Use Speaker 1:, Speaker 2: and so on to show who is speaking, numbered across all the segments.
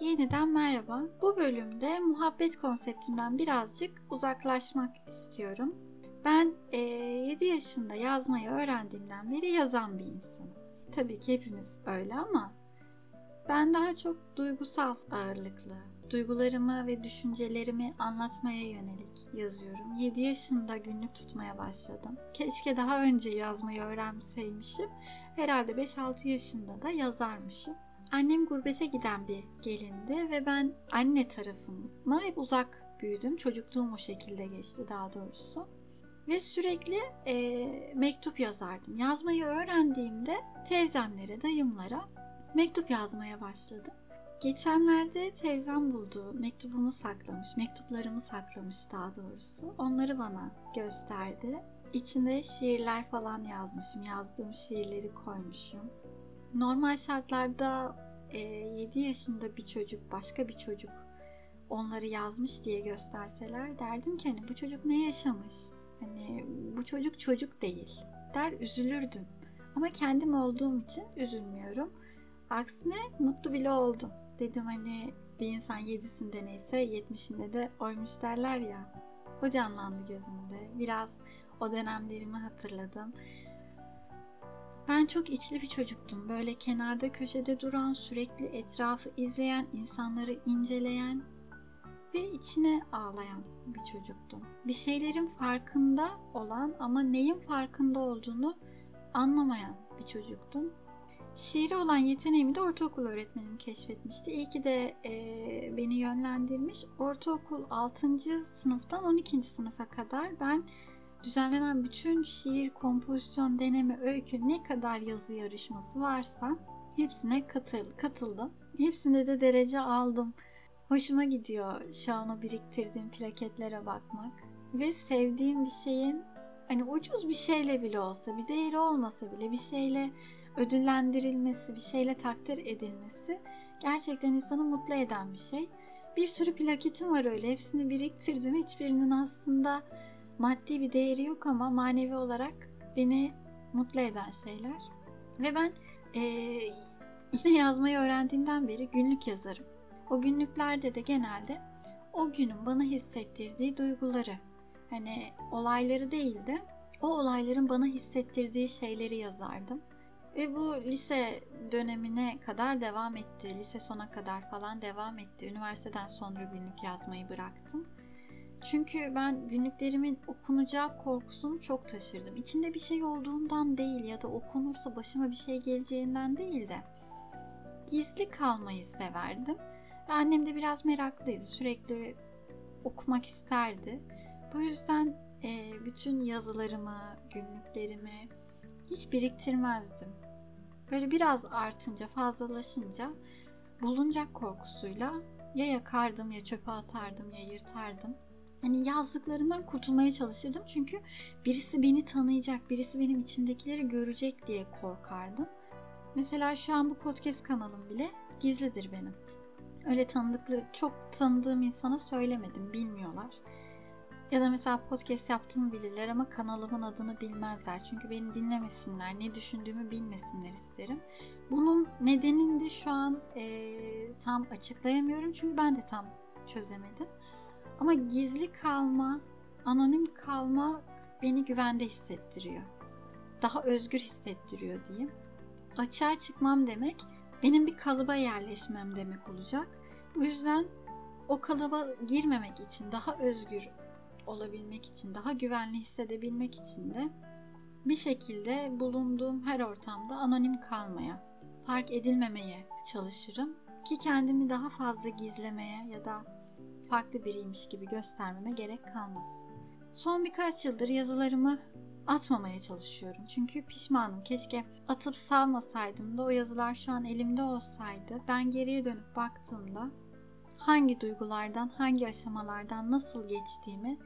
Speaker 1: Yeniden merhaba. Bu bölümde muhabbet konseptinden birazcık uzaklaşmak istiyorum. Ben e, 7 yaşında yazmayı öğrendiğimden beri yazan bir insanım. Tabii ki hepimiz öyle ama ben daha çok duygusal ağırlıklı, duygularımı ve düşüncelerimi anlatmaya yönelik yazıyorum. 7 yaşında günlük tutmaya başladım. Keşke daha önce yazmayı öğrenseymişim. Herhalde 5-6 yaşında da yazarmışım. Annem gurbete giden bir gelindi ve ben anne tarafıma hep uzak büyüdüm. Çocukluğum o şekilde geçti daha doğrusu. Ve sürekli e, mektup yazardım. Yazmayı öğrendiğimde teyzemlere, dayımlara mektup yazmaya başladım. Geçenlerde teyzem buldu. Mektubumu saklamış, mektuplarımı saklamış daha doğrusu. Onları bana gösterdi. İçinde şiirler falan yazmışım. Yazdığım şiirleri koymuşum. Normal şartlarda e, 7 yaşında bir çocuk, başka bir çocuk onları yazmış diye gösterseler derdim ki hani bu çocuk ne yaşamış? Hani bu çocuk çocuk değil der üzülürdüm. Ama kendim olduğum için üzülmüyorum. Aksine mutlu bile oldum. Dedim hani bir insan yedisinde neyse yetmişinde de oymuş derler ya. O canlandı gözümde. Biraz o dönemlerimi hatırladım. Ben çok içli bir çocuktum. Böyle kenarda köşede duran, sürekli etrafı izleyen, insanları inceleyen ve içine ağlayan bir çocuktum. Bir şeylerin farkında olan ama neyin farkında olduğunu anlamayan bir çocuktum. Şiire olan yeteneğimi de ortaokul öğretmenim keşfetmişti. İyi ki de e, beni yönlendirmiş. Ortaokul 6. sınıftan 12. sınıfa kadar ben düzenlenen bütün şiir, kompozisyon, deneme, öykü ne kadar yazı yarışması varsa hepsine katıl, katıldım. Hepsinde de derece aldım. Hoşuma gidiyor şu an o biriktirdiğim plaketlere bakmak. Ve sevdiğim bir şeyin hani ucuz bir şeyle bile olsa, bir değeri olmasa bile bir şeyle ödüllendirilmesi, bir şeyle takdir edilmesi gerçekten insanı mutlu eden bir şey. Bir sürü plaketim var öyle. Hepsini biriktirdim. Hiçbirinin aslında maddi bir değeri yok ama manevi olarak beni mutlu eden şeyler. Ve ben e, yine yazmayı öğrendiğimden beri günlük yazarım. O günlüklerde de genelde o günün bana hissettirdiği duyguları, hani olayları değil de o olayların bana hissettirdiği şeyleri yazardım. Ve bu lise dönemine kadar devam etti. Lise sona kadar falan devam etti. Üniversiteden sonra günlük yazmayı bıraktım. Çünkü ben günlüklerimin okunacağı korkusunu çok taşırdım. İçinde bir şey olduğundan değil ya da okunursa başıma bir şey geleceğinden değil de gizli kalmayı severdim. Ve annem de biraz meraklıydı. Sürekli okumak isterdi. Bu yüzden bütün yazılarımı, günlüklerimi hiç biriktirmezdim. Böyle biraz artınca, fazlalaşınca bulunacak korkusuyla ya yakardım ya çöpe atardım ya yırtardım. Hani yazdıklarımdan kurtulmaya çalışırdım çünkü birisi beni tanıyacak, birisi benim içimdekileri görecek diye korkardım. Mesela şu an bu podcast kanalım bile gizlidir benim. Öyle tanıdıklı, çok tanıdığım insana söylemedim, bilmiyorlar. Ya da mesela podcast yaptığımı bilirler ama kanalımın adını bilmezler. Çünkü beni dinlemesinler, ne düşündüğümü bilmesinler isterim. Bunun nedenini de şu an e, tam açıklayamıyorum çünkü ben de tam çözemedim. Ama gizli kalma, anonim kalma beni güvende hissettiriyor. Daha özgür hissettiriyor diyeyim. Açığa çıkmam demek benim bir kalıba yerleşmem demek olacak. Bu yüzden o kalıba girmemek için, daha özgür olabilmek için, daha güvenli hissedebilmek için de bir şekilde bulunduğum her ortamda anonim kalmaya, fark edilmemeye çalışırım ki kendimi daha fazla gizlemeye ya da farklı biriymiş gibi göstermeme gerek kalmasın. Son birkaç yıldır yazılarımı atmamaya çalışıyorum. Çünkü pişmanım. Keşke atıp savmasaydım da o yazılar şu an elimde olsaydı. Ben geriye dönüp baktığımda hangi duygulardan, hangi aşamalardan nasıl geçtiğimi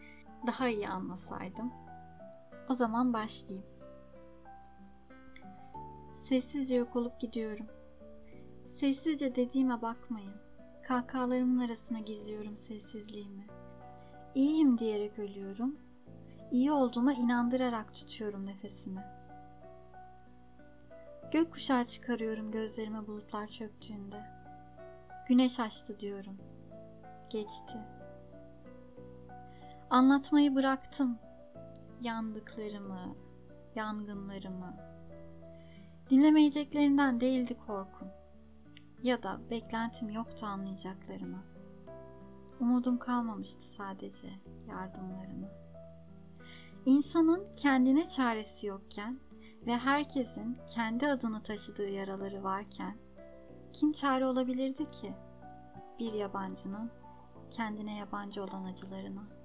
Speaker 1: daha iyi anlasaydım. O zaman başlayayım. Sessizce yok olup gidiyorum. Sessizce dediğime bakmayın. Kahkahalarımın arasına gizliyorum sessizliğimi. İyiyim diyerek ölüyorum. İyi olduğuma inandırarak tutuyorum nefesimi. Gökkuşağı çıkarıyorum gözlerime bulutlar çöktüğünde. Güneş açtı diyorum. Geçti. Anlatmayı bıraktım. Yandıklarımı, yangınlarımı. Dinlemeyeceklerinden değildi korkum. Ya da beklentim yoktu anlayacaklarını. Umudum kalmamıştı sadece yardımlarına. İnsanın kendine çaresi yokken ve herkesin kendi adını taşıdığı yaraları varken kim çare olabilirdi ki bir yabancının kendine yabancı olan acılarına?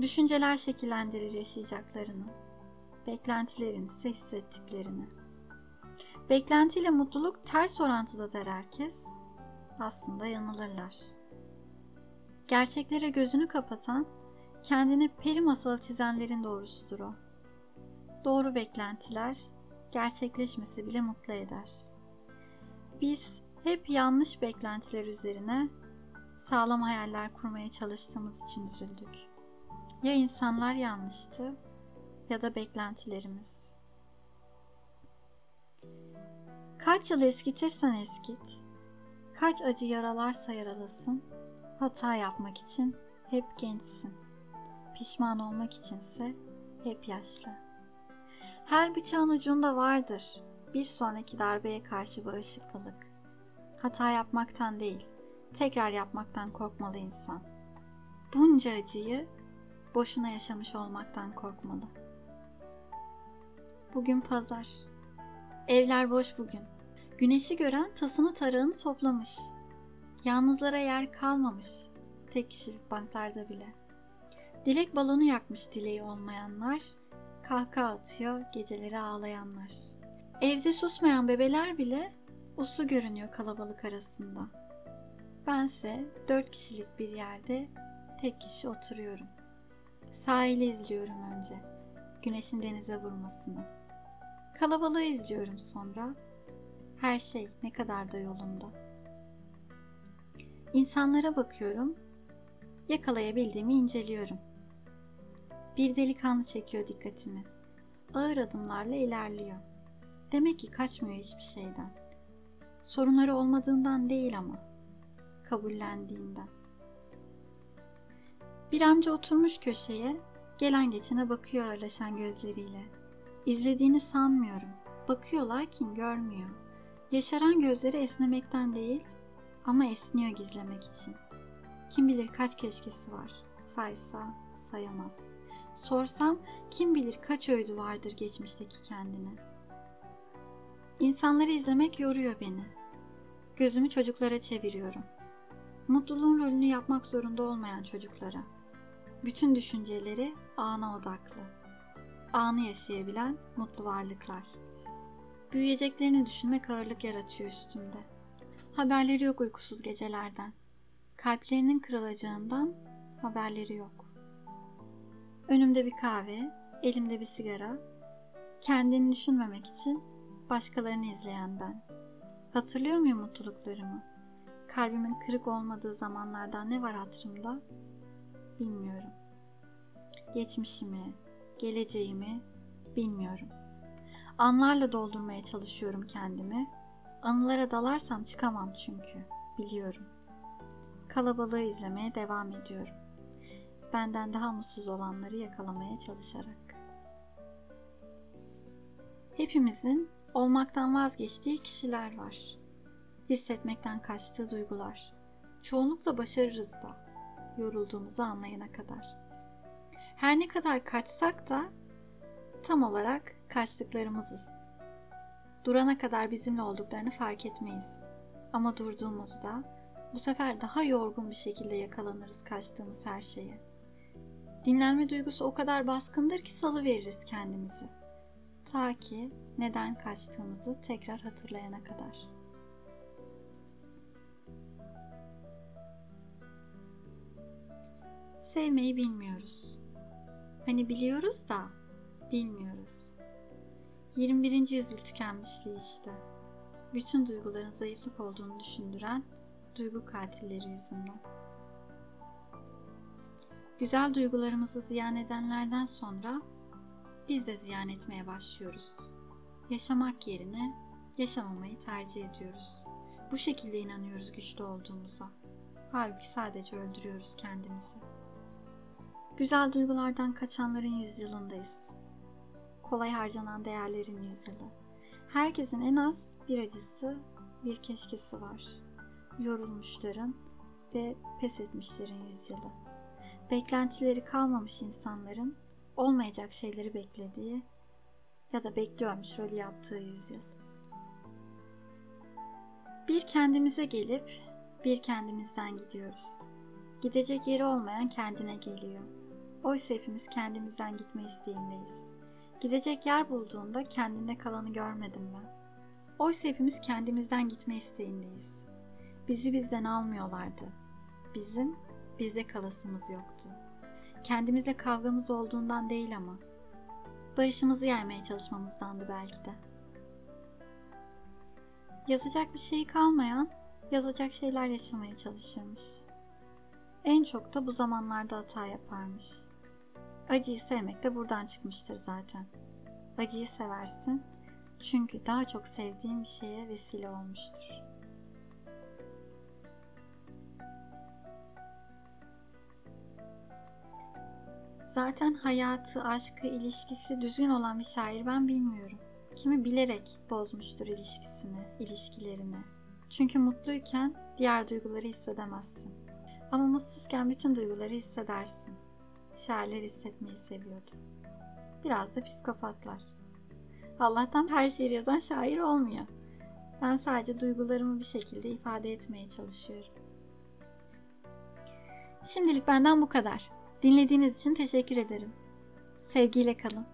Speaker 1: Düşünceler şekillendirir yaşayacaklarını, beklentilerini ise hissettiklerini. Beklentiyle mutluluk ters orantıda der herkes. Aslında yanılırlar. Gerçeklere gözünü kapatan, kendini peri masalı çizenlerin doğrusudur o. Doğru beklentiler gerçekleşmese bile mutlu eder. Biz hep yanlış beklentiler üzerine sağlam hayaller kurmaya çalıştığımız için üzüldük. Ya insanlar yanlıştı ya da beklentilerimiz. Kaç yıl eskitirsen eskit, kaç acı yaralarsa yaralasın, hata yapmak için hep gençsin. Pişman olmak içinse hep yaşlı. Her bıçağın ucunda vardır bir sonraki darbeye karşı bağışıklılık. Hata yapmaktan değil, tekrar yapmaktan korkmalı insan. Bunca acıyı boşuna yaşamış olmaktan korkmalı. Bugün pazar. Evler boş bugün. Güneşi gören tasını tarağını toplamış. Yalnızlara yer kalmamış. Tek kişilik banklarda bile. Dilek balonu yakmış dileği olmayanlar. Kahkaha atıyor geceleri ağlayanlar. Evde susmayan bebeler bile uslu görünüyor kalabalık arasında. Bense dört kişilik bir yerde tek kişi oturuyorum. Sahili izliyorum önce. Güneşin denize vurmasını. Kalabalığı izliyorum sonra. Her şey ne kadar da yolunda. İnsanlara bakıyorum. Yakalayabildiğimi inceliyorum. Bir delikanlı çekiyor dikkatimi. Ağır adımlarla ilerliyor. Demek ki kaçmıyor hiçbir şeyden. Sorunları olmadığından değil ama kabullendiğinden. Bir amca oturmuş köşeye, gelen geçene bakıyor ağırlaşan gözleriyle. İzlediğini sanmıyorum. Bakıyor lakin görmüyor. Yaşaran gözleri esnemekten değil ama esniyor gizlemek için. Kim bilir kaç keşkesi var. Saysa sayamaz. Sorsam kim bilir kaç öğüdü vardır geçmişteki kendine. İnsanları izlemek yoruyor beni. Gözümü çocuklara çeviriyorum. Mutluluğun rolünü yapmak zorunda olmayan çocuklara. Bütün düşünceleri ana odaklı. Anı yaşayabilen mutlu varlıklar. Büyüyeceklerini düşünmek ağırlık yaratıyor üstümde. Haberleri yok uykusuz gecelerden. Kalplerinin kırılacağından haberleri yok. Önümde bir kahve, elimde bir sigara. Kendini düşünmemek için başkalarını izleyen ben. Hatırlıyor muyum mutluluklarımı? Kalbimin kırık olmadığı zamanlardan ne var hatırımda? Bilmiyorum. Geçmişimi, geleceğimi bilmiyorum. Anlarla doldurmaya çalışıyorum kendimi. Anılara dalarsam çıkamam çünkü. Biliyorum. Kalabalığı izlemeye devam ediyorum. Benden daha mutsuz olanları yakalamaya çalışarak. Hepimizin olmaktan vazgeçtiği kişiler var. Hissetmekten kaçtığı duygular. Çoğunlukla başarırız da yorulduğumuzu anlayana kadar. Her ne kadar kaçsak da tam olarak kaçtıklarımızız. Durana kadar bizimle olduklarını fark etmeyiz. Ama durduğumuzda bu sefer daha yorgun bir şekilde yakalanırız kaçtığımız her şeye. Dinlenme duygusu o kadar baskındır ki salı veririz kendimizi. Ta ki neden kaçtığımızı tekrar hatırlayana kadar.'' Sevmeyi bilmiyoruz. Hani biliyoruz da bilmiyoruz. 21. yüzyıl tükenmişliği işte. Bütün duyguların zayıflık olduğunu düşündüren duygu katilleri yüzünden. Güzel duygularımızı ziyan edenlerden sonra biz de ziyan etmeye başlıyoruz. Yaşamak yerine yaşamamayı tercih ediyoruz. Bu şekilde inanıyoruz güçlü olduğumuza. Halbuki sadece öldürüyoruz kendimizi. Güzel duygulardan kaçanların yüzyılındayız. Kolay harcanan değerlerin yüzyılı. Herkesin en az bir acısı, bir keşkesi var. Yorulmuşların ve pes etmişlerin yüzyılı. Beklentileri kalmamış insanların olmayacak şeyleri beklediği ya da bekliyormuş rolü yaptığı yüzyıl. Bir kendimize gelip bir kendimizden gidiyoruz. Gidecek yeri olmayan kendine geliyor. Oysa hepimiz kendimizden gitme isteğindeyiz. Gidecek yer bulduğunda kendinde kalanı görmedim ben. Oysa hepimiz kendimizden gitme isteğindeyiz. Bizi bizden almıyorlardı. Bizim bizde kalasımız yoktu. Kendimizle kavgamız olduğundan değil ama. Barışımızı yaymaya çalışmamızdandı belki de. Yazacak bir şey kalmayan, yazacak şeyler yaşamaya çalışırmış. En çok da bu zamanlarda hata yaparmış. Acıyı sevmek de buradan çıkmıştır zaten. Acıyı seversin çünkü daha çok sevdiğin bir şeye vesile olmuştur. Zaten hayatı, aşkı, ilişkisi düzgün olan bir şair ben bilmiyorum. Kimi bilerek bozmuştur ilişkisini, ilişkilerini. Çünkü mutluyken diğer duyguları hissedemezsin. Ama mutsuzken bütün duyguları hissedersin. Şairler hissetmeyi seviyordu. Biraz da psikopatlar. Allah'tan her şiir yazan şair olmuyor. Ben sadece duygularımı bir şekilde ifade etmeye çalışıyorum. Şimdilik benden bu kadar. Dinlediğiniz için teşekkür ederim. Sevgiyle kalın.